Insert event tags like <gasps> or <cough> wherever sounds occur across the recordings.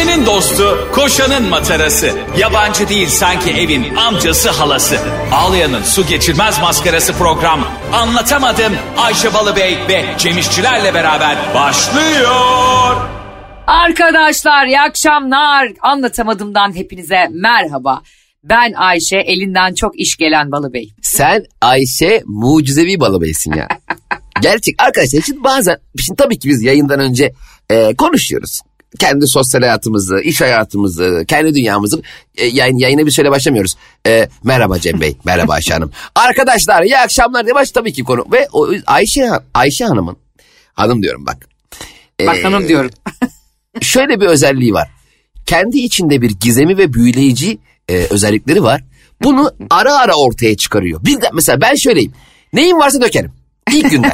Ayşe'nin dostu, koşanın matarası. Yabancı değil sanki evin amcası halası. Ağlayan'ın su geçirmez maskarası program. Anlatamadım Ayşe Balıbey ve Cemişçilerle beraber başlıyor. Arkadaşlar iyi akşamlar. Anlatamadımdan hepinize merhaba. Ben Ayşe elinden çok iş gelen Balıbey. Sen Ayşe mucizevi balıbeysin ya. <laughs> Gerçek arkadaşlar şimdi bazen şimdi tabii ki biz yayından önce e, konuşuyoruz. Kendi sosyal hayatımızı, iş hayatımızı, kendi dünyamızı e, yayın, yayına bir şöyle başlamıyoruz. E, merhaba Cem Bey, <laughs> merhaba Ayşe Hanım. Arkadaşlar iyi akşamlar diye baş tabii ki konu. Ve o, Ayşe, Ayşe Hanım'ın, hanım diyorum bak. Bak E, hanım diyorum. <laughs> şöyle bir özelliği var. Kendi içinde bir gizemi ve büyüleyici e, özellikleri var. Bunu ara ara ortaya çıkarıyor. Birden mesela ben şöyleyim. Neyim varsa dökerim. İlk günden.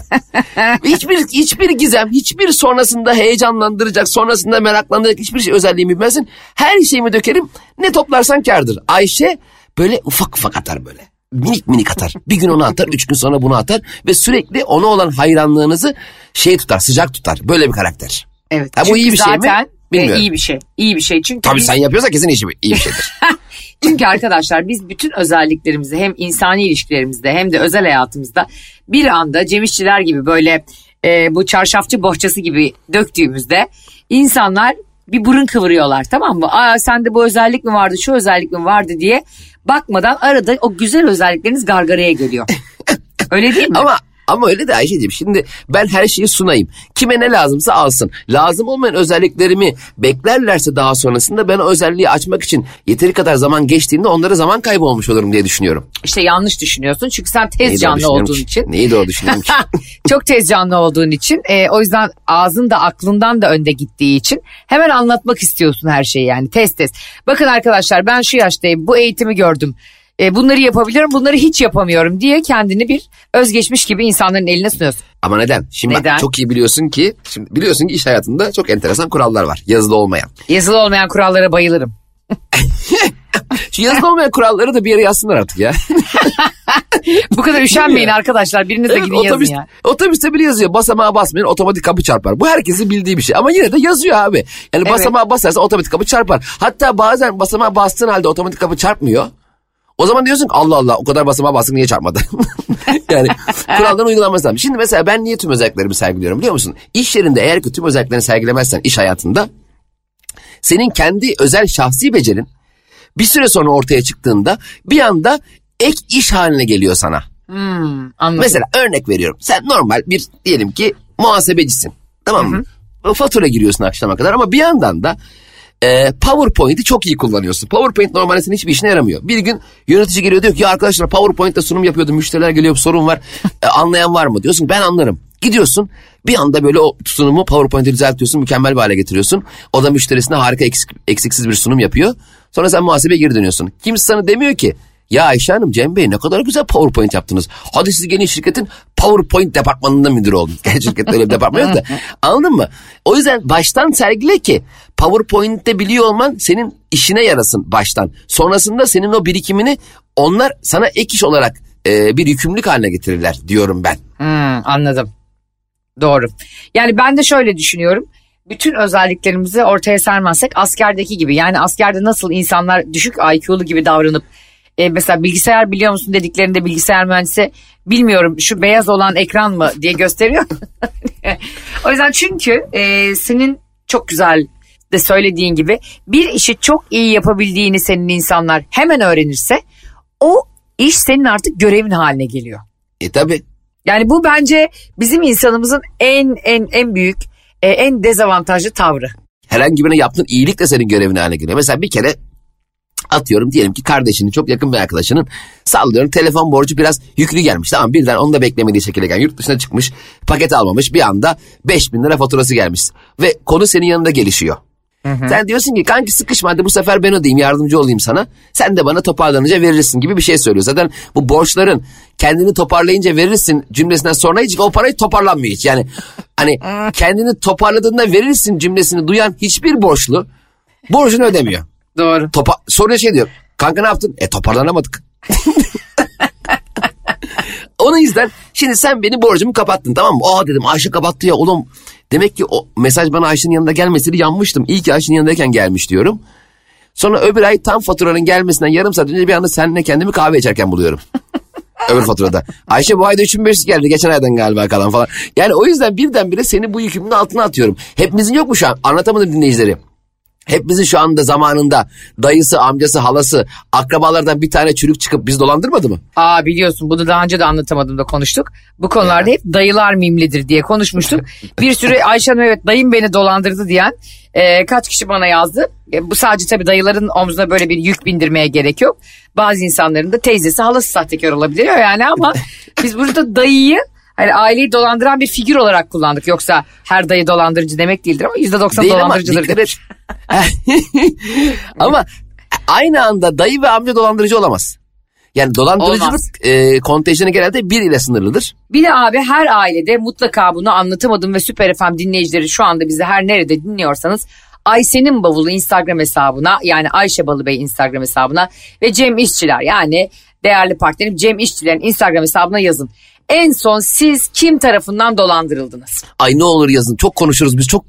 hiçbir hiçbir gizem, hiçbir sonrasında heyecanlandıracak, sonrasında meraklandıracak hiçbir şey özelliğimi bilmezsin. Her şeyimi dökerim. Ne toplarsan kardır. Ayşe böyle ufak ufak atar böyle. Minik minik atar. Bir gün onu atar, üç gün sonra bunu atar ve sürekli ona olan hayranlığınızı şey tutar, sıcak tutar. Böyle bir karakter. Evet. Ha, bu iyi bir şey mi? Zaten, e, Bilmiyorum. iyi bir şey. İyi bir şey çünkü Tabii biz- sen yapıyorsan kesin iyi, iyi bir şeydir. <laughs> Çünkü arkadaşlar biz bütün özelliklerimizi hem insani ilişkilerimizde hem de özel hayatımızda bir anda Cem İşçiler gibi böyle e, bu çarşafçı bohçası gibi döktüğümüzde insanlar bir burun kıvırıyorlar tamam mı? Aa sende bu özellik mi vardı şu özellik mi vardı diye bakmadan arada o güzel özellikleriniz gargaraya geliyor. <laughs> Öyle değil mi? Ama ama öyle de Ayşe'ciğim şimdi ben her şeyi sunayım. Kime ne lazımsa alsın. Lazım olmayan özelliklerimi beklerlerse daha sonrasında ben o özelliği açmak için yeteri kadar zaman geçtiğinde onlara zaman kaybı olmuş olurum diye düşünüyorum. İşte yanlış düşünüyorsun çünkü sen Neyi tez doğru canlı olduğun ki? için. Neyi doğru düşünüyorum ki? <laughs> Çok tez canlı olduğun için e, o yüzden ağzın da aklından da önde gittiği için hemen anlatmak istiyorsun her şeyi yani tez tez. Bakın arkadaşlar ben şu yaştayım bu eğitimi gördüm. E, bunları yapabiliyorum bunları hiç yapamıyorum diye kendini bir özgeçmiş gibi insanların eline sunuyorsun. Ama neden? Şimdi Neden? bak çok iyi biliyorsun ki şimdi biliyorsun ki iş hayatında çok enteresan kurallar var. Yazılı olmayan. Yazılı olmayan kurallara bayılırım. <laughs> Şu yazılı olmayan kuralları da bir yere yazsınlar artık ya. <laughs> Bu kadar üşenmeyin arkadaşlar biriniz de Evet, gidin yazın otobüs, ya. otobüste bile yazıyor basamağa basmayın otomatik kapı çarpar. Bu herkesin bildiği bir şey ama yine de yazıyor abi. Yani Evet. basamağa basarsa otomatik kapı çarpar. Hatta bazen basamağa bastığın halde otomatik kapı çarpmıyor. O zaman diyorsun ki Allah Allah o kadar basamağa bastık niye çarpmadı? <laughs> yani kuralların uygulanması lazım. Şimdi mesela ben niye tüm özelliklerimi sergiliyorum biliyor musun? İş yerinde eğer ki tüm özelliklerini sergilemezsen iş hayatında senin kendi özel şahsi becerin bir süre sonra ortaya çıktığında bir anda ek iş haline geliyor sana. Anladım. Mesela örnek veriyorum. Sen normal bir diyelim ki muhasebecisin. Tamam mı? Fatura giriyorsun akşama kadar ama bir yandan da e, PowerPoint'i çok iyi kullanıyorsun. PowerPoint normalde senin hiçbir işine yaramıyor. Bir gün yönetici geliyor diyor ki ya arkadaşlar PowerPoint'te sunum yapıyordum. Müşteriler geliyor bir sorun var. <laughs> E, anlayan var mı? Diyorsun ben anlarım. Gidiyorsun bir anda böyle o sunumu PowerPoint'e düzeltiyorsun. Mükemmel bir hale getiriyorsun. O da müşterisine harika eksik, eksiksiz bir sunum yapıyor. Sonra sen muhasebeye geri dönüyorsun. Kimse sana demiyor ki ya Ayşe Hanım, Cem Bey ne kadar güzel PowerPoint yaptınız. Hadi siz gelin şirketin PowerPoint departmanında müdür olun. <laughs> Yani şirkette öyle bir departman yok da. <laughs> Anladın mı? O yüzden baştan sergile ki PowerPoint'te biliyor olman senin işine yarasın baştan. Sonrasında senin o birikimini onlar sana ek iş olarak e, bir yükümlülük haline getirirler diyorum ben. Hmm, anladım. Doğru. Yani ben de şöyle düşünüyorum. Bütün özelliklerimizi ortaya sermezsek askerdeki gibi. Yani askerde nasıl insanlar düşük IQ'lu gibi davranıp e, mesela bilgisayar biliyor musun dediklerinde bilgisayar mühendisi bilmiyorum şu beyaz olan ekran mı diye gösteriyor. <laughs> o yüzden çünkü e, senin çok güzel de söylediğin gibi bir işi çok iyi yapabildiğini senin insanlar hemen öğrenirse o iş senin artık görevin haline geliyor. E tabi. Yani bu bence bizim insanımızın en en en büyük e, en dezavantajlı tavrı. Herhangi birine yaptığın iyilik de senin görevin haline geliyor. Mesela bir kere atıyorum diyelim ki kardeşinin çok yakın bir arkadaşının sallıyorum telefon borcu biraz yüklü gelmiş. Tamam birden onu da beklemediği şekilde gelen yurt dışına çıkmış paket almamış bir anda 5000 lira faturası gelmiş. Ve konu senin yanında gelişiyor. Sen diyorsun ki kanki sıkışma hadi bu sefer ben ödeyeyim yardımcı olayım sana. Sen de bana toparlanınca verirsin gibi bir şey söylüyor. Zaten bu borçların kendini toparlayınca verirsin cümlesinden sonra hiç o parayı toparlanmıyor hiç. Yani hani <laughs> kendini toparladığında verirsin cümlesini duyan hiçbir borçlu borcunu ödemiyor. Doğru. Topa sonra şey diyor kanka ne yaptın? E toparlanamadık. <laughs> Onun yüzden şimdi sen beni borcumu kapattın tamam mı? Aa dedim Ayşe kapattı ya oğlum. Demek ki o mesaj bana Ayşe'nin yanında gelmeseydi yanmıştım. İyi ki Ayşe'nin yanındayken gelmiş diyorum. Sonra öbür ay tam faturanın gelmesinden yarım saat önce bir anda seninle kendimi kahve içerken buluyorum. <laughs> öbür faturada. Ayşe bu ayda 3500 geldi geçen aydan galiba kalan falan. Yani o yüzden birdenbire seni bu yükümün altına atıyorum. Hepimizin yok mu şu an? Anlatamadım dinleyicileri. Hepimizin şu anda zamanında dayısı, amcası, halası, akrabalardan bir tane çürük çıkıp bizi dolandırmadı mı? Aa biliyorsun bunu daha önce de anlatamadım da konuştuk. Bu konularda hep dayılar mimlidir diye konuşmuştuk. Bir sürü <laughs> Ayşe Hanım evet dayım beni dolandırdı diyen e, kaç kişi bana yazdı. E, bu sadece tabii dayıların omzuna böyle bir yük bindirmeye gerek yok. Bazı insanların da teyzesi halası sahtekar olabiliyor yani ama <laughs> biz burada dayıyı hani aileyi dolandıran bir figür olarak kullandık. Yoksa her dayı dolandırıcı demek değildir ama %90 Değil ama dolandırıcıdır. dikkat demiş. <laughs> ama aynı anda dayı ve amca dolandırıcı olamaz. Yani dolandırıcılık Olmaz. e, kontenjanı genelde bir ile sınırlıdır. Bir de abi her ailede mutlaka bunu anlatamadım ve Süper FM dinleyicileri şu anda bizi her nerede dinliyorsanız Ayşe'nin bavulu Instagram hesabına yani Ayşe Balıbey Instagram hesabına ve Cem İşçiler yani değerli partnerim Cem İşçilerin Instagram hesabına yazın. En son siz kim tarafından dolandırıldınız? Ay ne olur yazın çok konuşuruz biz çok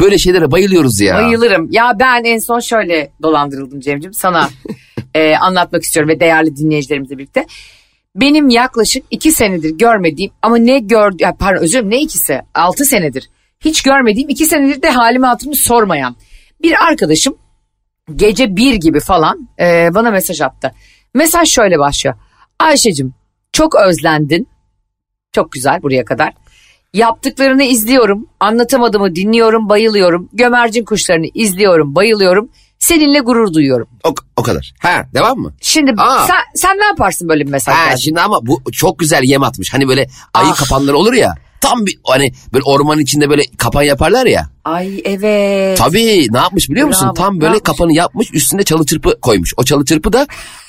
böyle şeylere bayılıyoruz ya. Bayılırım. Ya ben en son şöyle dolandırıldım Cem'ciğim sana <laughs> e, anlatmak istiyorum ve değerli dinleyicilerimizle birlikte. Benim yaklaşık iki senedir görmediğim ama ne gördü pardon özür dilerim ne ikisi altı senedir hiç görmediğim iki senedir de halimi hatırımı sormayan bir arkadaşım gece bir gibi falan e, bana mesaj attı. Mesaj şöyle başlıyor. Ayşe'cim çok özlendin. Çok güzel buraya kadar. Yaptıklarını izliyorum. Anlatamadığımı dinliyorum, bayılıyorum. Gömercin kuşlarını izliyorum, bayılıyorum. Seninle gurur duyuyorum. O, o kadar. Ha devam mı? Şimdi Aa. sen, sen ne yaparsın böyle bir mesaj Ha geldi? şimdi ama bu çok güzel yem atmış. Hani böyle ayı Ah. kapanları olur ya. Tam bir hani böyle ormanın içinde böyle kapan yaparlar ya. Ay evet. Tabii ne yapmış biliyor musun? Bravo, Tam böyle yapmış? kapanı yapmış üstünde çalı çırpı koymuş. O çalı çırpı da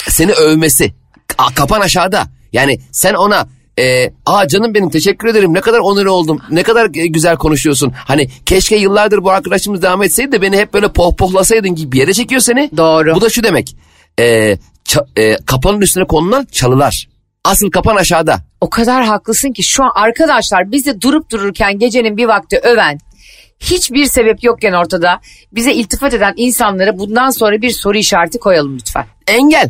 seni övmesi. A- kapan aşağıda. Yani sen ona e, aa canım benim teşekkür ederim ne kadar onur oldum ne kadar e, güzel konuşuyorsun. Hani keşke yıllardır bu arkadaşımız devam etseydi de beni hep böyle pohpohlasaydın gibi bir yere çekiyor seni. Doğru. Bu da şu demek e, ça- e, kapanın üstüne konulan çalılar. Asıl kapan aşağıda. O kadar haklısın ki şu an arkadaşlar bizi durup dururken gecenin bir vakti öven hiçbir sebep yokken ortada bize iltifat eden insanlara bundan sonra bir soru işareti koyalım lütfen. Engel.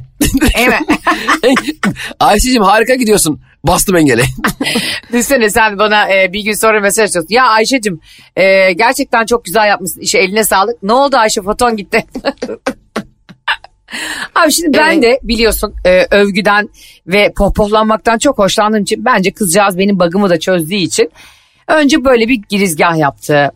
Evet. <laughs> Ayşe'cim harika gidiyorsun. Bastım engeli. <laughs> Düşünsene sen bana e, bir gün sonra mesaj atıyorsun. Ya Ayşe'cim e, gerçekten çok güzel yapmışsın. İşe eline sağlık. Ne oldu Ayşe foton gitti. <laughs> <laughs> Abi şimdi ben Evet. de biliyorsun e, övgüden ve pohpohlanmaktan çok hoşlandığım için bence kızcağız benim bug'ımı da çözdüğü için önce böyle bir girizgah yaptı.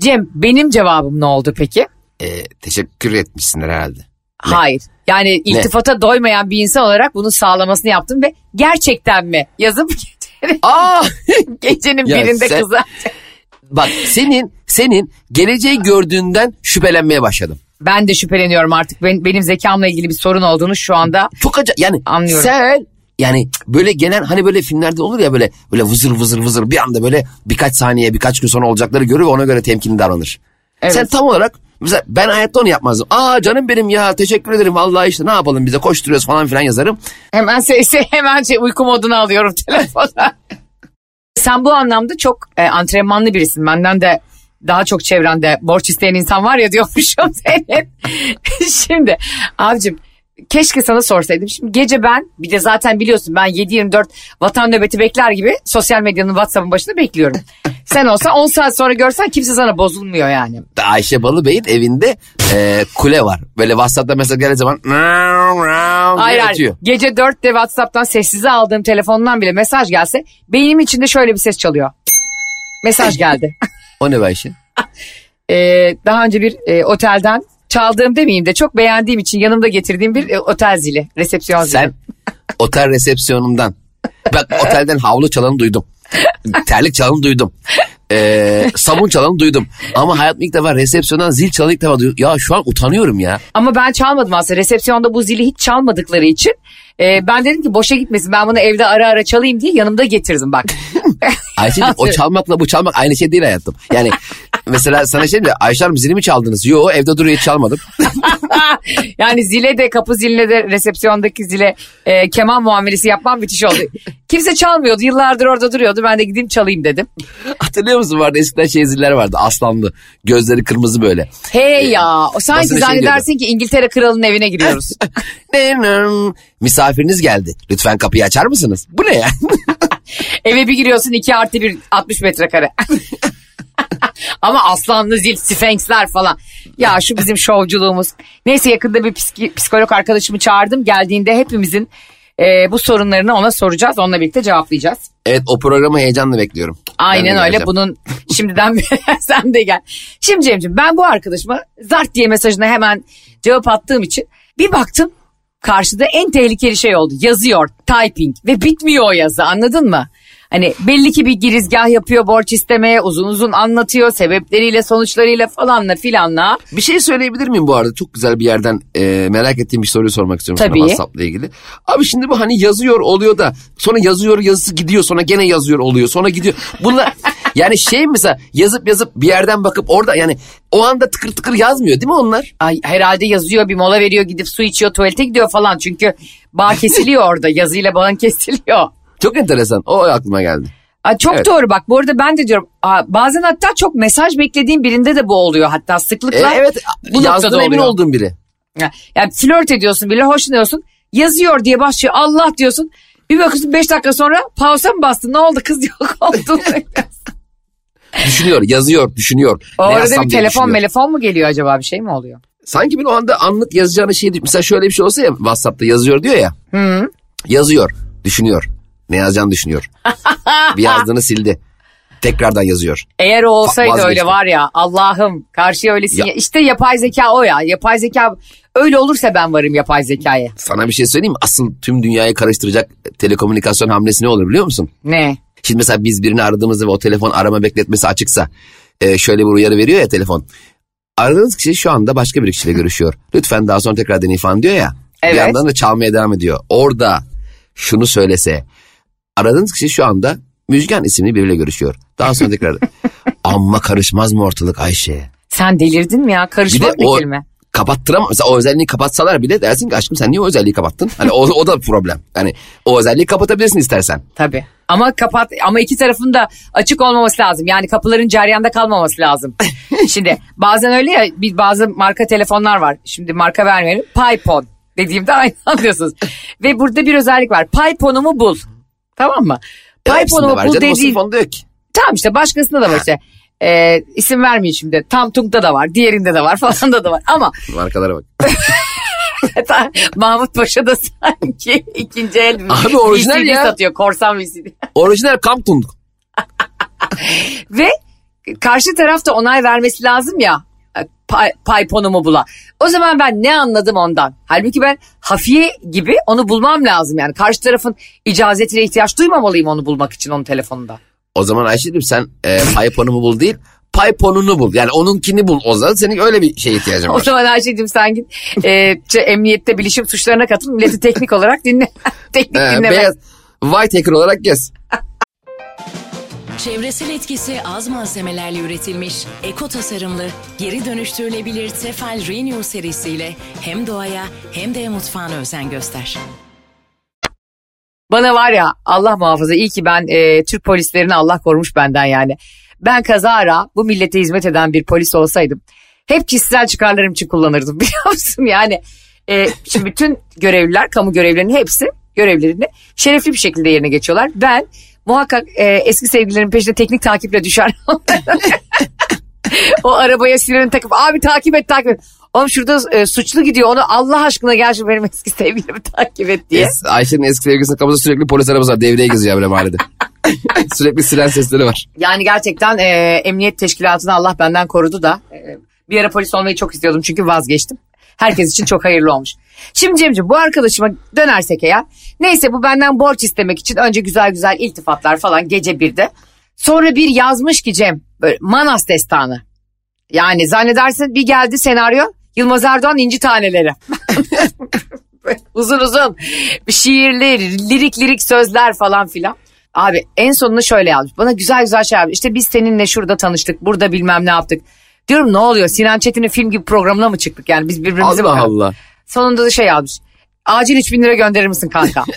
Cem benim cevabım ne oldu peki? E, teşekkür etmişsinler herhalde. Hayır. Yani iltifata doymayan bir insan olarak bunu sağlamasını yaptım ve gerçekten mi yazıp gecenin, <laughs> Aa! gecenin Ya birinde sen- kıza Bak senin senin geleceği gördüğünden şüphelenmeye başladım. Ben de şüpheleniyorum artık ben, benim zekamla ilgili bir sorun olduğunu şu anda. Çok acayip yani Anlıyorum. sen yani böyle gelen hani böyle filmlerde olur ya böyle böyle vızır vızır vızır bir anda böyle birkaç saniye birkaç gün sonra olacakları görür ve ona göre temkinli davranır. Evet. Sen tam olarak mesela ben hayatta onu yapmazdım. Aa canım benim ya teşekkür ederim vallahi işte ne yapalım bize koşturuyoruz falan filan yazarım. Hemen sesi hemen şey, uyku moduna alıyorum <laughs> telefona. Sen bu anlamda çok e, antrenmanlı birisin. Benden de daha çok çevrende borç isteyen insan var ya diyormuşum <laughs> senin. Şimdi abicim keşke sana sorsaydım. Şimdi gece ben bir de zaten biliyorsun ben 7-24 vatan nöbeti bekler gibi sosyal medyanın WhatsApp'ın başında bekliyorum. Sen olsa 10 saat sonra görsen kimse sana bozulmuyor yani. Ayşe Balıbey'in evinde e, kule var. Böyle WhatsApp'ta mesaj geldiği zaman Hayır hayır. Gece 4'te WhatsApp'tan sessize aldığım telefondan bile mesaj gelse beynim içinde şöyle bir ses çalıyor. Mesaj geldi. <laughs> O ne be Ayşe? Ee, daha önce bir e, otelden çaldığım demeyeyim de çok beğendiğim için yanımda getirdiğim bir e, otel zili. Resepsiyon zili. Sen otel resepsiyonundan bak otelden havlu çalanı duydum. <laughs> Terlik çalanı duydum. Ee, sabun çalanı duydum. Ama hayatımda ilk defa resepsiyondan zil çalanı ilk defa duydum. Ya şu an utanıyorum ya. Ama ben çalmadım aslında. Resepsiyonda bu zili hiç çalmadıkları için. e, ben dedim ki boşa gitmesin ben bunu evde ara ara çalayım diye yanımda getirdim bak. <laughs> Ayşe'cim o çalmakla bu çalmak aynı şey değil hayatım. Yani <laughs> Mesela sana şey mi Ayşe Hanım zili mi çaldınız? Yo evde duruyor hiç çalmadım. <laughs> yani zile de kapı ziline de resepsiyondaki zile e, keman muamelesi yapmam müthiş oldu. Kimse çalmıyordu yıllardır orada duruyordu ben de gideyim çalayım dedim. Hatırlıyor musun vardı eskiden şey ziller vardı aslanlı gözleri kırmızı böyle. Hey ya o sanki şey zannedersin ki İngiltere kralının evine giriyoruz. <laughs> Misafiriniz geldi. Lütfen kapıyı açar mısınız? Bu ne ya? <laughs> Eve bir giriyorsun 2 artı 1 60 metrekare. Ama aslanlı zil, sfenksler falan. Ya şu bizim şovculuğumuz. Neyse yakında bir psiki- psikolog arkadaşımı çağırdım. Geldiğinde hepimizin e, bu sorunlarını ona soracağız. Onunla birlikte cevaplayacağız. evet o programı heyecanla bekliyorum. Aynen öyle. geleceğim. Bunun şimdiden <laughs> sen de gel. Şimdi Cemciğim ben bu arkadaşıma zart diye mesajına hemen cevap attığım için bir baktım karşıda en tehlikeli şey oldu. Yazıyor, typing ve bitmiyor o yazı anladın mı? Hani belli ki bir girizgah yapıyor borç istemeye uzun uzun anlatıyor sebepleriyle sonuçlarıyla falanla filanla. Bir şey söyleyebilir miyim bu arada? Çok güzel bir yerden e, merak ettiğim bir soruyu sormak istiyorum Tabii. sana WhatsApp'la ilgili. Abi şimdi bu hani yazıyor oluyor da sonra yazıyor yazısı gidiyor sonra gene yazıyor oluyor sonra gidiyor. Bunlar <laughs> yani şey mesela yazıp yazıp bir yerden bakıp orada yani o anda tıkır tıkır yazmıyor değil mi onlar? Ay, herhalde yazıyor bir mola veriyor gidip su içiyor tuvalete gidiyor falan çünkü bağ kesiliyor orada yazıyla bağın kesiliyor. Çok enteresan. O aklıma geldi. Aa, çok Evet. doğru bak bu arada ben de diyorum aa, bazen hatta çok mesaj beklediğim birinde de bu oluyor hatta E, sıklıkla. evet bu noktada yazdığına emin olduğum biri. Ya- Yani flört ediyorsun bile hoşlanıyorsun yazıyor diye başlıyor Allah diyorsun bir bakıyorsun 5 dakika sonra pausa mı bastın ne oldu kız yok <laughs> oldu. Düşünüyor, yazıyor, düşünüyor. o Ne arada bir telefon telefon mu geliyor acaba bir şey mi oluyor? Sanki bir o anda anlık yazacağını şey mesela şöyle bir şey olsa ya WhatsApp'ta yazıyor diyor ya. Yazıyor, düşünüyor. Ne yazacağını düşünüyor. bir yazdığını sildi. Tekrardan yazıyor. Eğer o olsaydı Vazgeçtim. öyle var ya Allah'ım karşıya öyle sinyal. Ya- İşte yapay zeka o ya. Yapay zeka öyle olursa ben varım yapay zekaya. Sana bir şey söyleyeyim mi? Asıl tüm dünyayı karıştıracak telekomünikasyon hamlesi ne olur biliyor musun? Ne? Şimdi mesela biz birini aradığımızda ve o telefon arama bekletmesi açıksa e, şöyle bir uyarı veriyor ya telefon. Aradığınız kişi şu anda başka bir kişiyle görüşüyor. Lütfen daha sonra tekrar deneyin falan diyor ya. Bir Evet. yandan da çalmaya devam ediyor. Orada şunu söylese. Aradığınız kişi şu anda Müjgan isimli biriyle görüşüyor. Daha sonra tekrar <laughs> amma karışmaz mı ortalık Ayşe? Sen delirdin mi ya? Bir Karışmak de ne o kelime? kapattıramam. Mesela o özelliği kapatsalar bile dersin ki aşkım sen niye o özelliği kapattın? Hani o, o da problem. Hani o özelliği kapatabilirsin istersen. Tabii. Ama kapat ama iki tarafın da açık olmaması lazım. Yani kapıların ceryanda kalmaması lazım. <laughs> Şimdi bazen öyle ya bir bazı marka telefonlar var. Şimdi marka vermeyelim. Paypon dediğimde aynı <laughs> anlıyorsunuz. Ve burada bir özellik var. Payponumu bul. Tamam mı? Sırf onda yok ki. Tamam işte başkasında da var işte. Ee, isim vermeyeyim şimdi. Tam Tung'da da var. Diğerinde de var <laughs> falan da da var. Ama Markalara bak. <laughs> Mahmut Paşa da sanki ikinci el Abi orijinal VCD ya. satıyor. Korsan VCD. <laughs> Orijinal Campton. Ve karşı taraf da onay vermesi lazım ya. E, Pay, payponumu bula. O zaman ben ne anladım ondan? Halbuki ben hafiye gibi onu bulmam lazım yani. Karşı tarafın icazetine ihtiyaç duymamalıyım onu bulmak için onun telefonunda. O zaman Ayşe'cim sen e, payponumu bul değil payponunu bul. Yani onunkini bul. O zaman senin öyle bir şeye ihtiyacın O var. zaman Ayşe'cim sen git e, şey, emniyette bilişim suçlarına katıl. Milleti teknik olarak dinle. <laughs> teknik dinleme. beyaz white hacker olarak gez. Çevresel etkisi az malzemelerle üretilmiş, eko tasarımlı, geri dönüştürülebilir Tefal Renew serisiyle hem doğaya hem de mutfağına özen göster. Bana var ya Allah muhafaza iyi ki ben e, Türk polislerini Allah korumuş benden yani. Ben kazara bu millete hizmet eden bir polis olsaydım hep kişisel çıkarlarım için kullanırdım <laughs> biliyor musun? Yani e, şimdi bütün görevliler kamu görevlilerinin hepsi görevlerini şerefli bir şekilde yerine geçiyorlar. Ben muhakkak e, eski sevgililerin peşine teknik takiple düşer. <laughs> o arabaya sireni takıp abi takip et takip et. Oğlum şurada e, suçlu gidiyor onu Allah aşkına gel şu benim eski sevgilimi takip et diye. Es- Ayşe'nin eski sevgilisinin kapısında sürekli polis arabası var. Devreye geziyor böyle mahallede. <laughs> sürekli siren sesleri var. Yani gerçekten e, emniyet teşkilatını Allah benden korudu da e, bir ara polis olmayı çok istiyordum çünkü vazgeçtim. Herkes için çok hayırlı olmuş. Şimdi Cemciğim bu arkadaşıma dönersek eğer neyse bu benden borç istemek için önce güzel güzel iltifatlar falan gece birde. Sonra bir yazmış ki Cem böyle Manas destanı. Yani zannedersin bir geldi senaryo Yılmaz Erdoğan inci taneleri. <laughs> Uzun uzun şiirli lirik lirik sözler falan filan. Abi en sonunu şöyle yazmış. Bana güzel güzel şey yapmış. İşte biz seninle şurada tanıştık. Burada bilmem ne yaptık. Diyorum ne oluyor? Sinan Çetin'in film gibi programına mı çıktık? Yani biz birbirimize Allah bakalım. Allah. Sonunda da şey yazmış. Acil 3000 lira gönderir misin kanka? <laughs>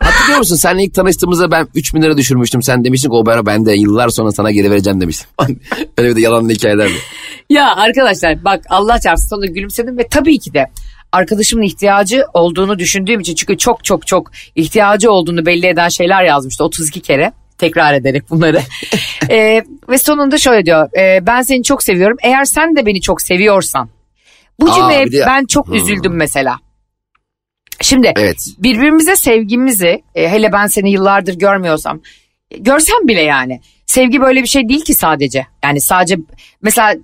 Hatırlıyor musun? Seninle ilk tanıştığımızda ben 3000 lira düşürmüştüm. Sen demiştin ki o para bende yıllar sonra sana geri vereceğim demiştin. <laughs> Öyle bir de yalanlı hikayelerdi. ya arkadaşlar bak Allah çarpsın sonunda gülümsedim ve tabii ki de arkadaşımın ihtiyacı olduğunu düşündüğüm için çünkü çok çok çok ihtiyacı olduğunu belli eden şeyler yazmıştı 32 kere tekrar ederek bunları. <laughs> Ee, ve sonunda şöyle diyor e, ben seni çok seviyorum eğer sen de beni çok seviyorsan bu cümleye de- ben çok üzüldüm mesela. Şimdi Evet. birbirimize sevgimizi e, hele ben seni yıllardır görmüyorsam e, görsem bile yani sevgi böyle bir şey değil ki sadece. Yani sadece mesela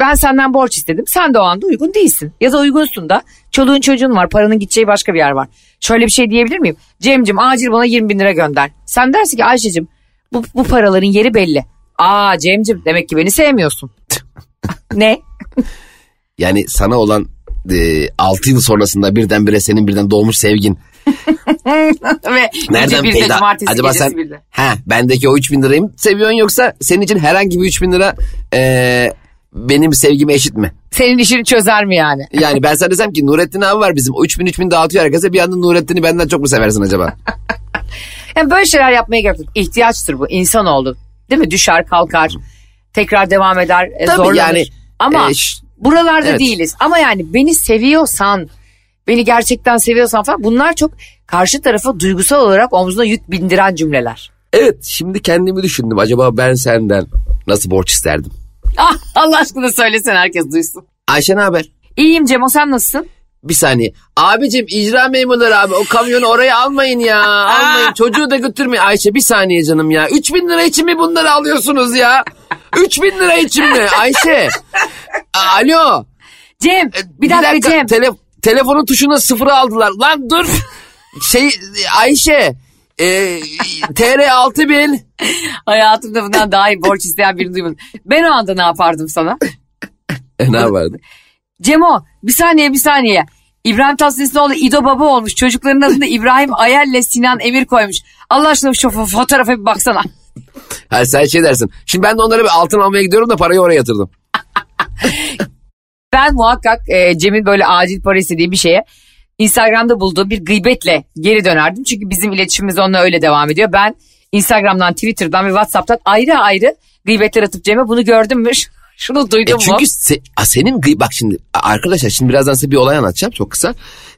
ben senden borç istedim sen de o anda uygun değilsin ya da uygunsun da çoluğun çocuğun var paranın gideceği başka bir yer var. Şöyle bir şey diyebilir miyim? Cemcim acil bana 20 bin lira gönder. Sen dersin ki Ayşe'cim bu, bu paraların yeri belli. Aa Cemcim demek ki beni sevmiyorsun. <laughs> ne? Yani sana olan e, 6 yıl sonrasında birdenbire senin birden doğmuş sevgin. <laughs> Ve Nereden gece birde, peyda? cumartesi Acaba sen birde. ha bendeki o 3000 lirayı mı seviyorsun yoksa senin için herhangi bir 3000 lira e, benim sevgime eşit mi? Senin işini çözer mi yani? <laughs> Yani ben sana desem ki Nurettin abi var bizim o 3000 3000 dağıtıyor herkese bir anda Nurettin'i benden çok mu seversin acaba? <laughs> Yani böyle şeyler yapmaya gerek yok. İhtiyaçtır bu. İnsanoğlu. Değil mi? Düşer kalkar. Tekrar devam eder. e, Tabii zorlanır. yani, Ama e, buralarda evet. değiliz. Ama yani beni seviyorsan, beni gerçekten seviyorsan falan bunlar çok karşı tarafa duygusal olarak omzuna yük bindiren cümleler. Evet şimdi kendimi düşündüm acaba ben senden nasıl borç isterdim? Ah, Allah aşkına söylesene herkes duysun. Ayşe ne haber? İyiyim Cemo sen nasılsın? Bir saniye. Abicim icra memurları abi o kamyonu oraya almayın ya. Almayın <laughs> çocuğu da götürmeyin. Ayşe bir saniye canım ya. 3000 lira için mi bunları alıyorsunuz ya? 3000 lira için mi Ayşe? <laughs> Alo. Cem bir dakika, Cem. Tele- telefonun tuşuna sıfırı aldılar. Lan dur. Şey Ayşe. E, TR 6000. Hayatımda bundan daha iyi borç isteyen birini duymadım. Ben o anda ne yapardım sana? E, ne vardı? Cemo bir saniye bir saniye. İbrahim Tatlıses'in oğlu İdo Baba olmuş. Çocukların adını İbrahim Ayel'le Sinan Emir koymuş. Allah aşkına şu fo- fotoğrafa bir baksana. Ha, sen şey dersin. Şimdi ben de onlara bir altın almaya gidiyorum da parayı oraya yatırdım. <laughs> Ben muhakkak e, Cem'in böyle acil para istediği bir şeye Instagram'da bulduğu bir gıybetle geri dönerdim. Çünkü bizim iletişimimiz onunla öyle devam ediyor. Ben Instagram'dan, Twitter'dan ve Whatsapp'tan ayrı ayrı gıybetler atıp Cem'e bunu gördüm mü? <laughs> Şunu E duydum mu? çünkü se- a, senin gıy- bak şimdi arkadaşlar şimdi birazdan size bir olay anlatacağım çok kısa.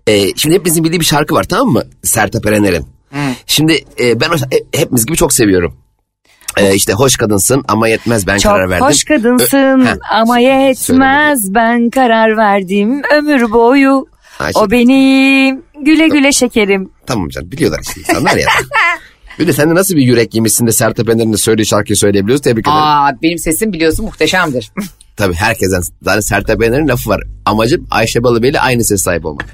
E, şimdi hepimizin bildiği bir şarkı var tamam mı? Sertab Erener'in. Şimdi e, ben o, e, hepimiz gibi çok seviyorum. E, işte hoş kadınsın ama yetmez ben Çok karar verdim. hoş kadınsın Ö- ama yetmez ben karar verdim ömür boyu. Ayşe- O benim güle güle şekerim. Tamam canım biliyorlar işte insanlar ya. bir de sen de nasıl bir yürek yemişsin de Sertab Erener'in de söylediği şarkıyı söyleyebiliyoruz tebrik ederim. Aa benim sesim biliyorsun muhteşemdir. Tabii herkesten zaten Sertab Erener'in lafı var. Amacım Ayşe Balıbeyli aynı ses sahip olmak.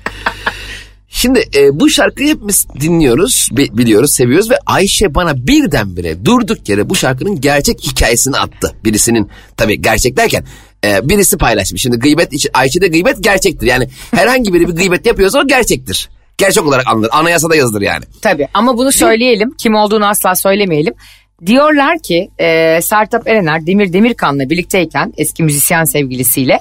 Şimdi e, bu şarkıyı hepimiz dinliyoruz, bi- biliyoruz, seviyoruz ve Ayşe bana birdenbire durduk yere bu şarkının gerçek hikayesini attı. Birisinin tabii gerçek derken e, birisi paylaşmış. Şimdi gıybet, Ayşe'de gıybet gerçektir. Yani herhangi biri bir gıybet yapıyorsa o gerçektir. Gerçek olarak anılır. Anayasada yazılır yani. Tabii ama bunu söyleyelim kim olduğunu asla söylemeyelim. Diyorlar ki e, Sertab Erener Demir Demirkan'la birlikteyken eski müzisyen sevgilisiyle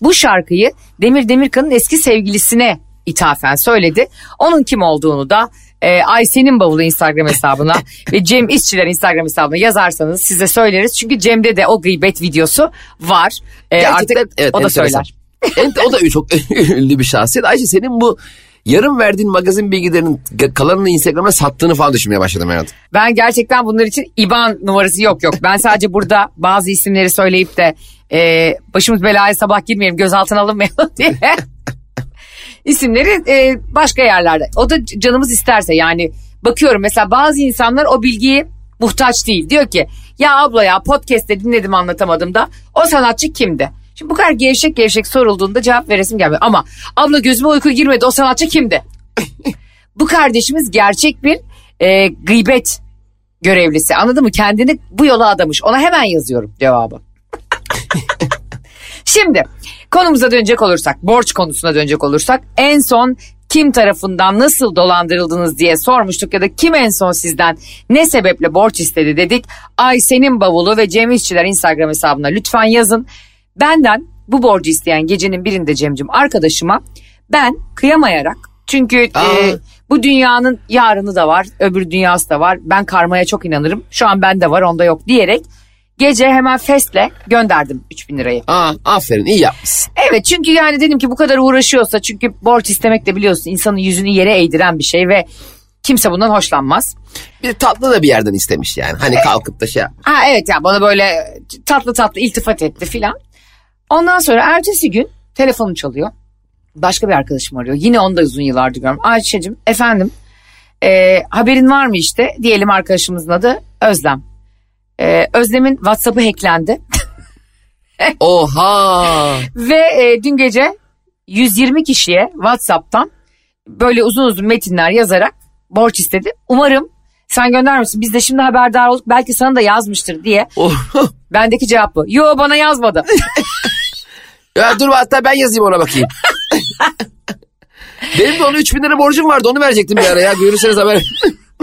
bu şarkıyı Demir Demirkan'ın eski sevgilisine ithafen söyledi. Onun kim olduğunu da e, Ayşe'nin bavulu Instagram hesabına <laughs> ve Cem İşçiler Instagram hesabına yazarsanız size söyleriz. Çünkü Cem'de de o gıybet videosu var. E, Gerçekten artık evet, o da söyler. Ent- o da <laughs> çok <laughs> ünlü bir şahsiyet. Ayşe senin bu yarım verdiğin magazin bilgilerinin kalanını Instagram'a sattığını falan düşünmeye başladım hayatım. Ben gerçekten bunlar için IBAN numarası yok yok. Ben sadece burada bazı isimleri söyleyip de e, başımız belaya sabah girmeyelim gözaltına alınmayalım diye. İsimleri e, başka yerlerde. O da canımız isterse yani bakıyorum mesela bazı insanlar o bilgiyi muhtaç değil. Diyor ki ya abla ya podcast'te dinledim anlatamadım da o sanatçı kimdi? Şimdi bu kadar gevşek gevşek sorulduğunda cevap veresim gelmiyor. Ama abla gözüme uyku girmedi o sanatçı kimdi? <laughs> bu kardeşimiz gerçek bir e, gıybet görevlisi anladın mı? Kendini bu yola adamış. Ona hemen yazıyorum cevabı. <laughs> Şimdi konumuza dönecek olursak, borç konusuna dönecek olursak en son kim tarafından nasıl dolandırıldınız diye sormuştuk ya da kim en son sizden ne sebeple borç istedi dedik. Ay senin bavulu ve Cem İşçiler Instagram hesabına lütfen yazın. Benden bu borcu isteyen gecenin birinde Cem'cim arkadaşıma ben kıyamayarak çünkü Aa. e, bu dünyanın yarını da var öbür dünyası da var ben karmaya çok inanırım şu an bende var onda yok diyerek gece hemen festle gönderdim 3000 lirayı. Aa, aferin iyi yapmışsın. Evet çünkü yani dedim ki bu kadar uğraşıyorsa çünkü borç istemek de biliyorsun insanın yüzünü yere eğdiren bir şey ve kimse bundan hoşlanmaz. Bir tatlı da bir yerden istemiş yani. Hani kalkıp da şey Ha evet ya bana böyle tatlı tatlı iltifat etti filan. Ondan sonra ertesi gün telefonum çalıyor. Başka bir arkadaşım arıyor. Yine onu da uzun yıllardır görüyorum. Ayşe'cim efendim e, haberin var mı işte? Diyelim arkadaşımızın adı Özlem. E, Özlem'in WhatsApp'ı hacklendi. <laughs> Oha. Ve e, dün gece 120 kişiye WhatsApp'tan böyle uzun uzun metinler yazarak borç istedi. Umarım sen göndermişsin. Biz de şimdi haberdar olduk. Belki sana da yazmıştır diye. <laughs> Bendeki cevap bu. Yo bana yazmadı. <laughs> ya dur hatta ben yazayım ona bakayım. Benim de ona 3000 lira borcum vardı onu verecektim bir ara ya. Görürseniz haber.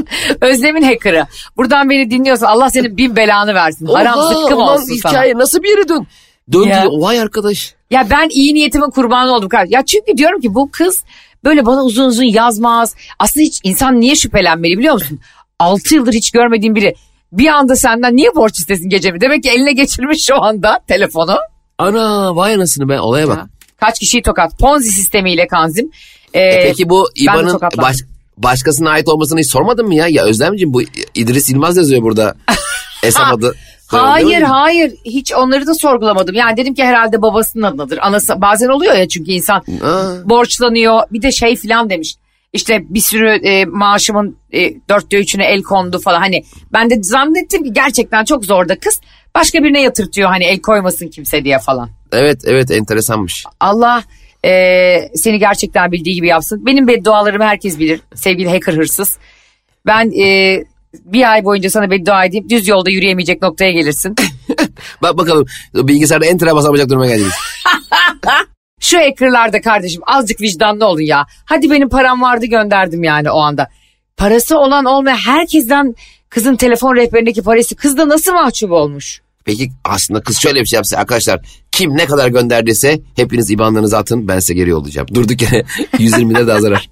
<laughs> Özlem'in hacker'ı. Buradan beni dinliyorsan Allah senin bin belanı versin. Haram Oha, zıkkım ulan olsun sana. hikaye nasıl bir yere dön? Döndü. Ya. Vay arkadaş. Ya ben iyi niyetimin kurbanı oldum. Ya çünkü diyorum ki bu kız böyle bana uzun uzun yazmaz. Aslında hiç insan niye şüphelenmeli biliyor musun? 6 yıldır hiç görmediğim biri bir anda senden niye borç istesin gecemi? Demek ki eline geçirmiş şu anda telefonu. Ana vay anasını be olaya bak. Kaç kişiyi tokat? Ponzi sistemiyle kanzim. Ee, E peki bu İBAN'ın baş, başkasına ait olmasını hiç sormadın mı ya? Ya Özlemciğim bu İdris İlmaz yazıyor burada. <laughs> Hesap adı. Hayır hayır hiç onları da sorgulamadım. Yani dedim ki herhalde babasının adıdır. Anası bazen oluyor ya çünkü insan Aa. borçlanıyor. Bir de şey filan demiş. İşte bir sürü e, maaşımın e, dörtte üçüne el kondu falan. Hani ben de zannettim ki gerçekten çok zor da kız. Başka birine yatırtıyor hani el koymasın kimse diye falan. Evet evet enteresanmış. Allah e, seni gerçekten bildiği gibi yapsın. Benim beddualarımı herkes bilir. Sevgili hacker hırsız. Ben e, bir ay boyunca sana beddua edeyim. Düz yolda yürüyemeyecek noktaya gelirsin. <laughs> Bak bakalım bilgisayarda enter'a basamayacak duruma geldiniz. <laughs> Şu hackerlarda kardeşim azıcık vicdanlı olun ya. Hadi benim param vardı gönderdim yani o anda. Parası olan olmayan herkesten kızın telefon rehberindeki parası kız da nasıl mahcup olmuş? Peki aslında kız şöyle bir şey yapsa arkadaşlar kim ne kadar gönderdiyse hepiniz IBAN'larınızı atın ben size geri yollayacağım. <laughs> Durduk yere 120 lira daha zarar.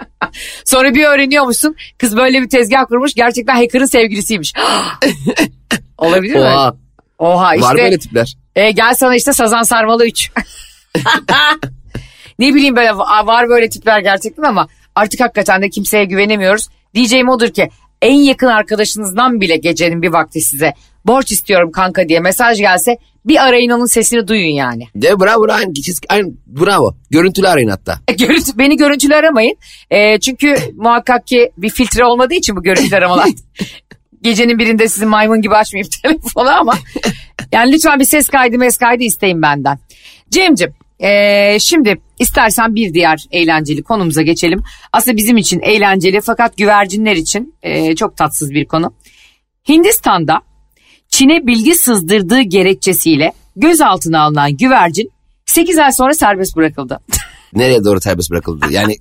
<laughs> Sonra bir öğreniyormuşsun kız böyle bir tezgah kurmuş gerçekten hacker'ın sevgilisiymiş. <gasps> Olabilir mi? Oha Oha işte. var böyle tipler. E, gel sana işte Sazan Sarmalı 3. <laughs> ne bileyim böyle va- var böyle tipler gerçekten ama artık hakikaten de kimseye güvenemiyoruz. Diyeceğim odur ki en yakın arkadaşınızdan bile gecenin bir vakti size borç istiyorum kanka diye mesaj gelse bir arayın onun sesini duyun yani. <laughs> De bravo aynı, aynı bravo. Görüntülü arayın hatta. E, Görüntü, beni görüntülü aramayın. E, çünkü muhakkak ki bir filtre olmadığı için bu görüntülü aramalar. <laughs> Gecenin birinde sizin maymun gibi açmayayım <laughs> telefonu ama yani lütfen bir ses kaydı mes kaydı isteyin benden. Cem'cim e, şimdi istersen bir diğer eğlenceli konumuza geçelim. Aslında bizim için eğlenceli fakat güvercinler için e, çok tatsız bir konu. Hindistan'da Çin'e bilgi sızdırdığı gerekçesiyle gözaltına alınan güvercin 8 ay sonra serbest bırakıldı. <laughs> Nereye doğru serbest bırakıldı? Yani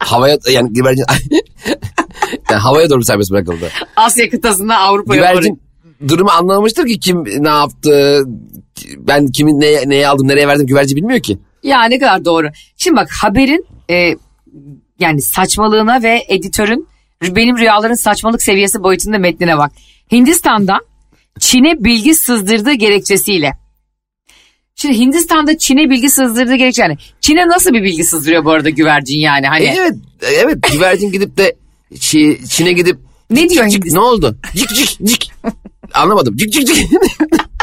havaya yani güvercin <laughs> yani havaya doğru serbest bırakıldı. Asya kıtasında Avrupa'ya. Güvercin durumu anlamamıştır ki kim ne yaptı, ben kimin neye, neye aldım, nereye verdim güvercin bilmiyor ki. Ya ne kadar doğru. Şimdi bak haberin e, yani saçmalığına ve editörün benim rüyaların saçmalık seviyesi boyutunda metnine bak. Hindistan'da Çin'e bilgi sızdırdığı gerekçesiyle. Şimdi Hindistan'da Çin'e bilgi sızdırdığı gerekçe yani. Çin'e nasıl bir bilgi sızdırıyor bu arada güvercin yani hani. E, evet, evet güvercin gidip de Çi- Çin'e gidip Ne diyor cik, cik, ne oldu? Cik cik cik. Anlamadım. Cik cik cik. <laughs>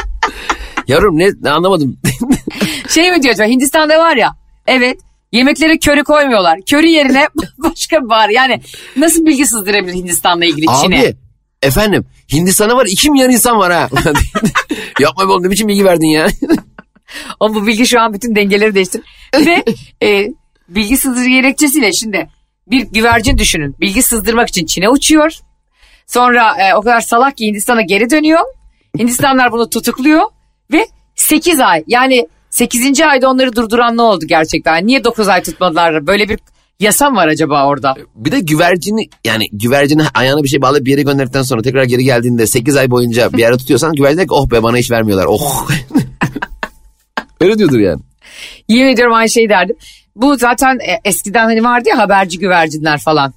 Yavrum ne, ne anlamadım. <laughs> Şey mi diyor acaba Hindistan'da var ya evet yemeklere köri koymuyorlar. Köri yerine <laughs> başka bir var. Yani nasıl bilgi sızdırabilir Hindistan'la ilgili Çin'e? Abi efendim Hindistan'a var 2 milyar insan var ha. <laughs> Yapma be oğlum ne biçim bilgi verdin ya. Ama bu bilgi şu an bütün dengeleri değiştir. Ve e, bilgi sızdırı gerekçesiyle şimdi bir güvercin düşünün. Bilgi sızdırmak için Çin'e uçuyor. Sonra e, o kadar salak ki Hindistan'a geri dönüyor. Hindistanlar bunu tutukluyor ve 8 ay yani 8. ayda onları durduran ne oldu gerçekten? Niye 9 ay tutmadılar? Böyle bir yasa mı var acaba orada? Bir de güvercini yani güvercini ayağına bir şey bağlayıp bir yere gönderdikten sonra tekrar geri geldiğinde 8 ay boyunca bir yere tutuyorsan <laughs> güvercin oh be bana iş vermiyorlar. Oh. <laughs> Öyle diyordur yani. Yemin ediyorum aynı şeyi derdim. Bu zaten e, eskiden hani vardı ya haberci güvercinler falan.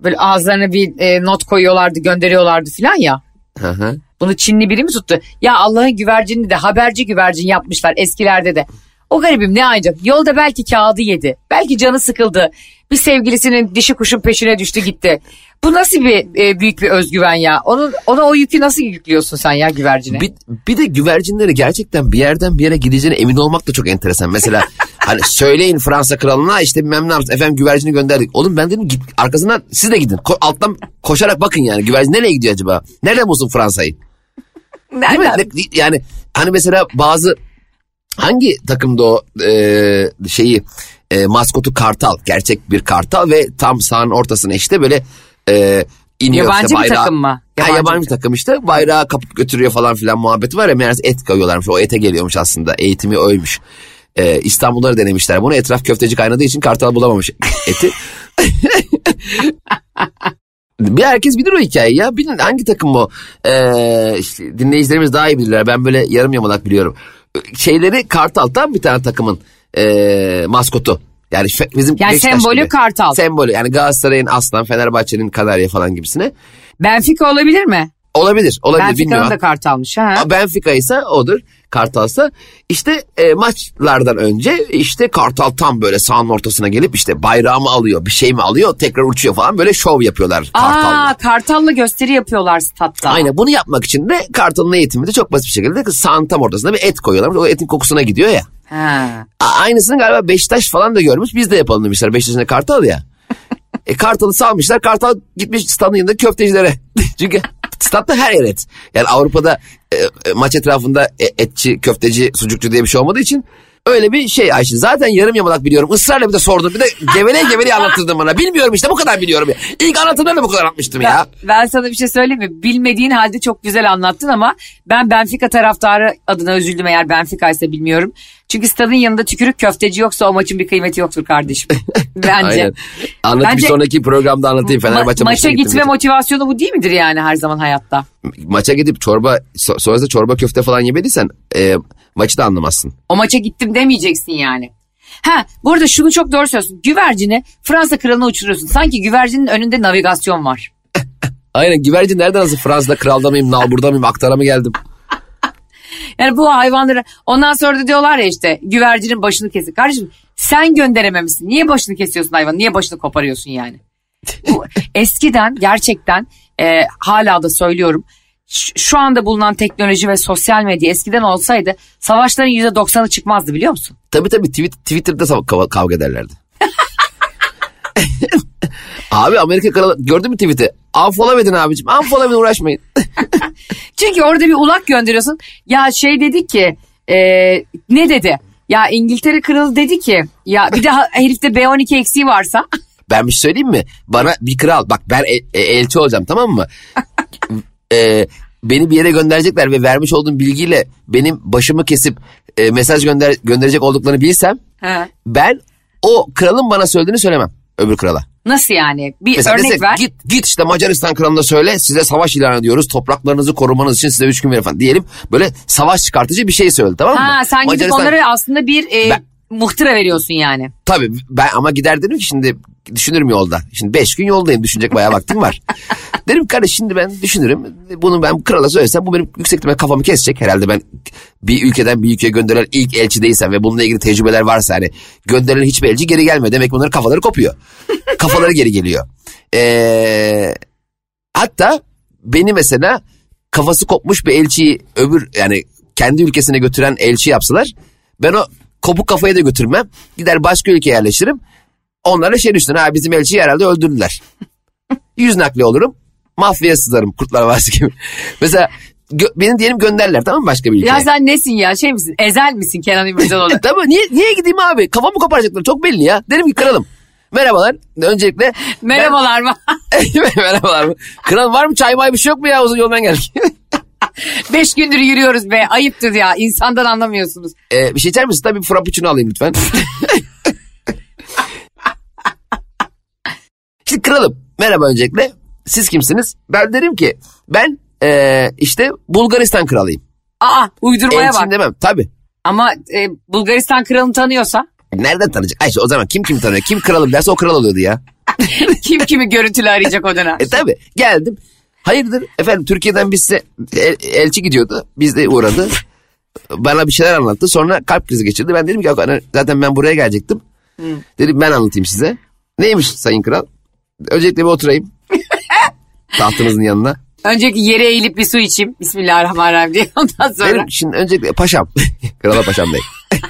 Böyle ağızlarına bir e, not koyuyorlardı gönderiyorlardı falan ya. Hı hı. Bunu Çinli biri mi tuttu? Ya Allah'ın güvercinini de haberci güvercin yapmışlar eskilerde de. O garibim ne ancak yolda belki kağıdı yedi. Belki canı sıkıldı. Bir sevgilisinin dişi kuşun peşine düştü gitti. Bu nasıl bir e, büyük bir özgüven ya? Onun ona o yükü nasıl yüklüyorsun sen ya güvercine? Bir, bir de güvercinleri gerçekten bir yerden bir yere gideceğine emin olmak da çok enteresan. Mesela <laughs> hani söyleyin Fransa kralına işte bilmem ne yapsın efendim güvercini gönderdik. Oğlum ben dedim git arkasından siz de gidin. Ko- alttan koşarak bakın yani güvercin nereye gidiyor acaba? Nereden bulsun Fransa'yı? Değil mi? Ne- Yani hani mesela bazı hangi takımda o e, şeyi e, maskotu kartal gerçek bir kartal ve tam sahanın ortasına işte böyle e, iniyor Yabancı işte bir bayrağı. takım mı? Yabancı Yabancı, bir bir takım işte bayrağı kapıp götürüyor falan filan muhabbeti var ya meğerse et koyuyorlarmış o ete geliyormuş aslında eğitimi oymuş. E, İstanbul'da da denemişler bunu etraf köfteci kaynadığı için kartal bulamamış eti. <laughs> <laughs> Bir herkes bilir o hikayeyi ya. Bilin hangi takım o? Ee, işte dinleyicilerimiz daha iyi bilirler. Ben böyle yarım yamalak biliyorum. Şeyleri Kartal tam bir tane takımın ee, maskotu. Yani bizim Yani Beşiktaş sembolü gibi. Kartal. Sembolü yani Galatasaray'ın aslan, Fenerbahçe'nin kanarya falan gibisine. Benfica olabilir mi? Olabilir, olabilir Benfica'nın bilmiyorum. da kartalmış ha. Benfica ise odur. Kartal'sa işte e, maçlardan önce işte Kartal tam böyle sahanın ortasına gelip işte bayrağımı alıyor bir şey mi alıyor tekrar uçuyor falan böyle şov yapıyorlar Kartal'la. Aa kartalla gösteri yapıyorlar statta. Aynen bunu yapmak için de Kartal'ın eğitimi de çok basit bir şekilde sahanın tam ortasında bir et koyuyorlar. O etin kokusuna gidiyor ya. Ha. Aynısını galiba Beşiktaş falan da görmüş. Biz de yapalım demişler. Beşiktaş'ın Kartal ya. E, Kartal'ı salmışlar. Kartal gitmiş stadın yanında köftecilere. <laughs> Çünkü statta her yer et. Yani Avrupa'da e, e, maç etrafında e, etçi, köfteci, sucukçu diye bir şey olmadığı için öyle bir şey Ayşin. Zaten yarım yamalak biliyorum. Israrla bir de sordum. Bir de geveleye geveleye anlattırdın bana. Bilmiyorum işte bu kadar biliyorum ya. İlk anlatımda da bu kadar anlatmıştım ya. Ben sana bir şey söyleyeyim mi? Bilmediğin halde çok güzel anlattın ama ben Benfica taraftarı adına üzüldüm eğer Benfica ise bilmiyorum. Çünkü stadın yanında tükürük köfteci yoksa o maçın bir kıymeti yoktur kardeşim. <laughs> Bence. Aynen. Anlat Bence- bir sonraki programda anlatayım. Ma- Fenerbahçe maça maçına gittim gitme motivasyonu bu değil midir yani her zaman hayatta? maça gidip çorba so- sonrasında çorba köfte falan yemediysen e, maçı da anlamazsın. O maça gittim demeyeceksin yani. Ha bu arada şunu çok doğru söylüyorsun. Güvercini Fransa kralına uçuruyorsun. Sanki güvercinin önünde navigasyon var. <laughs> Aynen güvercin nereden nasıl Fransa'da kralda mıyım, nalburda mıyım, aktara mı geldim? Yani bu hayvanları ondan sonra da diyorlar ya işte güvercinin başını kesin. Kardeşim sen gönderememişsin. Niye başını kesiyorsun hayvan? Niye başını koparıyorsun yani? <laughs> Eskiden gerçekten e, hala da söylüyorum. Şu anda bulunan teknoloji ve sosyal medya eskiden olsaydı savaşların %90'ı çıkmazdı biliyor musun? Tabii tabii tweet, Twitter'da kavga ederlerdi. <laughs> Abi Amerika kralı gördün mü tweet'i? Unfollow edin abicim. Unfollow edin uğraşmayın. <laughs> Çünkü orada bir ulak gönderiyorsun. Ya şey dedi ki e, ne dedi? Ya İngiltere kralı dedi ki ya bir de <laughs> herifte B12 eksiği varsa Ben bir şey söyleyeyim mi? Bana bir kral bak ben el- e- elçi olacağım tamam mı? Ee, <laughs> beni bir yere gönderecekler ve vermiş olduğum bilgiyle benim başımı kesip e, mesaj gönder gönderecek olduklarını bilsem Ha. ben o kralın bana söylediğini söylemem öbür krala. Nasıl yani? Bir Mesela örnek desek, ver. git git işte Macaristan kralına söyle size savaş ilan ediyoruz topraklarınızı korumanız için size üç gün verin falan diyelim. Böyle savaş çıkartıcı bir şey söyledi tamam mı? Ha sen gidip Macaristan- onlara aslında bir e, Ben- muhtıra veriyorsun yani. Tabii ben ama gider dedim ki şimdi düşünürüm yolda. Şimdi beş gün yoldayım düşünecek bayağı vaktim var. <laughs> derim kardeş şimdi ben düşünürüm. Bunu ben krala söylesem bu benim yüksek ihtimalle kafamı kesecek. Herhalde ben bir ülkeden bir ülkeye gönderilen ilk elçi değilsem ve bununla ilgili tecrübeler varsa hani gönderilen hiçbir elçi geri gelmiyor. Demek bunların kafaları kopuyor. <laughs> kafaları geri geliyor. Ee, hatta beni mesela kafası kopmuş bir elçiyi öbür yani kendi ülkesine götüren elçi yapsalar ben o kopuk kafayı da götürmem. Gider başka ülkeye yerleşirim. Onlara şey düşünün ha bizim elçiyi herhalde öldürdüler. <laughs> Yüz nakli olurum. Mafyaya sızarım kurtlar varsa gibi. <laughs> Mesela gö- beni diyelim gönderler tamam mı başka bir ülkeye? Ya sen nesin ya şey misin? Ezel misin Kenan İmirzalıoğlu? <laughs> Tamam niye, niye gideyim abi? Kafamı koparacaklar çok belli ya. Derim ki kralım. Merhabalar. Öncelikle <laughs> Merhabalar mı? Merhabalar. Kral var mı çay may bir şey yok mu ya uzun yoldan geldik. Beş gündür yürüyoruz be ayıptır ya insandan anlamıyorsunuz. Ee, bir şey içer misin? Tabii bir frappuccino alayım lütfen. kralım merhaba öncelikle. Siz kimsiniz? Ben derim ki ben eee, işte Bulgaristan kralıyım. Aa uydurmaya Elçiyim bak. demem tabii. Ama e, Bulgaristan kralını tanıyorsa Nereden tanıyacak? Ayşe o zaman kim kim tanıyor? Kim kralım derse o kral oluyordu ya. <laughs> kim kimi görüntülü arayacak o dönem. E tabi geldim. Hayırdır efendim Türkiye'den biz size el- elçi gidiyordu. Biz de uğradı. Bana bir şeyler anlattı. Sonra kalp krizi geçirdi. Ben dedim ki "Yok, hani zaten ben buraya gelecektim. Dedim ben anlatayım size. Neymiş sayın kral? Öncelikle bir oturayım. Tahtınızın yanına. Önceki yere eğilip bir su içeyim. Bismillahirrahmanirrahim diye <laughs> ondan sonra. Benim şimdi öncelikle paşam. <laughs> Krala paşam bey. <laughs>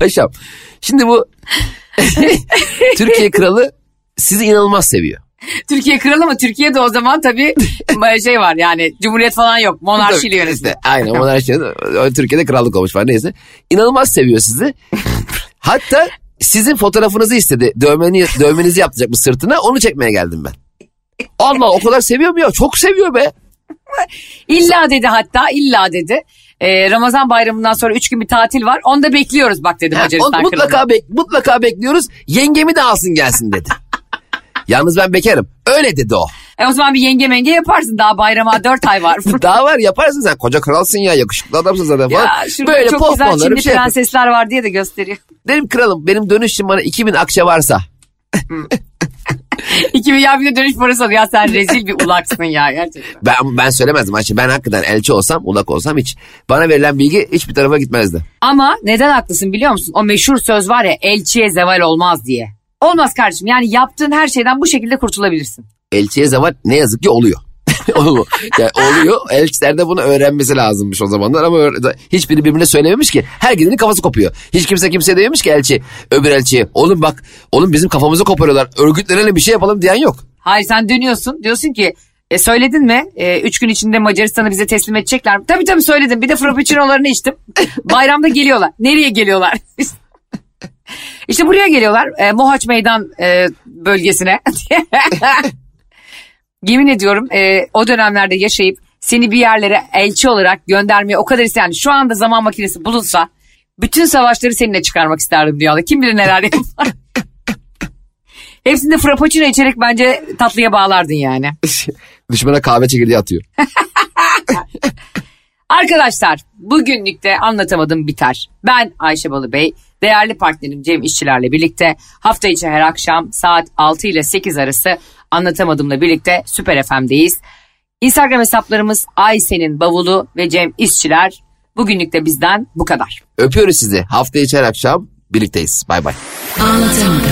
paşam. Şimdi bu Türkiye kralı sizi inanılmaz seviyor. Türkiye kralı mı? Türkiye'de o zaman tabii şey var yani cumhuriyet falan yok. Monarşiyle yönetilir. İşte, aynen monarşi. Türkiye'de krallık olmuş falan neyse. İnanılmaz seviyor sizi. Hatta sizin fotoğrafınızı istedi. Dövmeni, dövmenizi yaptıracakmış sırtına. Onu çekmeye geldim ben. Allah o kadar seviyor mu ya? Çok seviyor be. İlla dedi hatta illa dedi. Ee, Ramazan bayramından sonra üç gün bir tatil var. Onu da bekliyoruz bak dedi Macaristan mutlaka, bek, mutlaka bekliyoruz. Yengemi de alsın gelsin dedi. <laughs> Yalnız ben bekarım. Öyle dedi o. E o zaman bir yenge menge yaparsın. Daha bayrama dört ay var. <laughs> Daha var yaparsın sen. Koca kralsın ya yakışıklı adamsın zaten falan. ya şurada Böyle çok güzel Çinli şey prensesler var diye de gösteriyor. <laughs> Dedim kralım benim dönüş için bana 2000 akçe varsa. <laughs> 2000 ya bir de dönüş parası alıyor. Ya sen rezil bir ulaksın ya gerçekten. Ben, ben söylemezdim Ayşe. Ben hakikaten elçi olsam ulak olsam hiç. Bana verilen bilgi hiçbir tarafa gitmezdi. Ama neden haklısın biliyor musun? O meşhur söz var ya elçiye zeval olmaz diye. Olmaz kardeşim yani yaptığın her şeyden bu şekilde kurtulabilirsin. Elçiye zeval ne yazık ki oluyor. <laughs> Oluyor. yani oluyor. Elçiler de bunu öğrenmesi lazımmış o zamanlar ama hiçbiri birbirine söylememiş ki. Herkesin kafası kopuyor. Hiç kimse kimseye dememiş ki elçi öbür elçiye. Oğlum bak oğlum bizim kafamızı koparıyorlar. Örgütlenelim bir şey yapalım diyen yok. Hayır sen dönüyorsun diyorsun ki e, söyledin mi? E, üç gün içinde Macaristan'ı bize teslim edecekler mi? Tabii tabii söyledim. Bir de frappuccino'larını içtim. <laughs> Bayramda geliyorlar. Nereye geliyorlar? <laughs> işte buraya geliyorlar. E, Mohaç Meydan e, bölgesine. Yemin ediyorum e, o dönemlerde yaşayıp seni bir yerlere elçi olarak göndermeye o kadar isteyen şu anda zaman makinesi bulunsa bütün savaşları seninle çıkarmak isterdim dünyada. Kim bilir neler yapar. <laughs> Hepsinde frappuccino içerek bence tatlıya bağlardın yani. <laughs> Düşmana kahve çekirdeği atıyor. <laughs> Arkadaşlar bugünlük de anlatamadım biter. Ben Ayşe Balıbey, değerli partnerim Cem İşçilerle birlikte hafta içi her akşam saat 6 ile 8 arası anlatamadımla birlikte Süper FM'deyiz. Instagram hesaplarımız Ayşe'nin bavulu ve Cem İşçiler. Bugünlük de bizden bu kadar. Öpüyoruz sizi. Hafta içi her akşam birlikteyiz. Bay bay. Anlatamadım.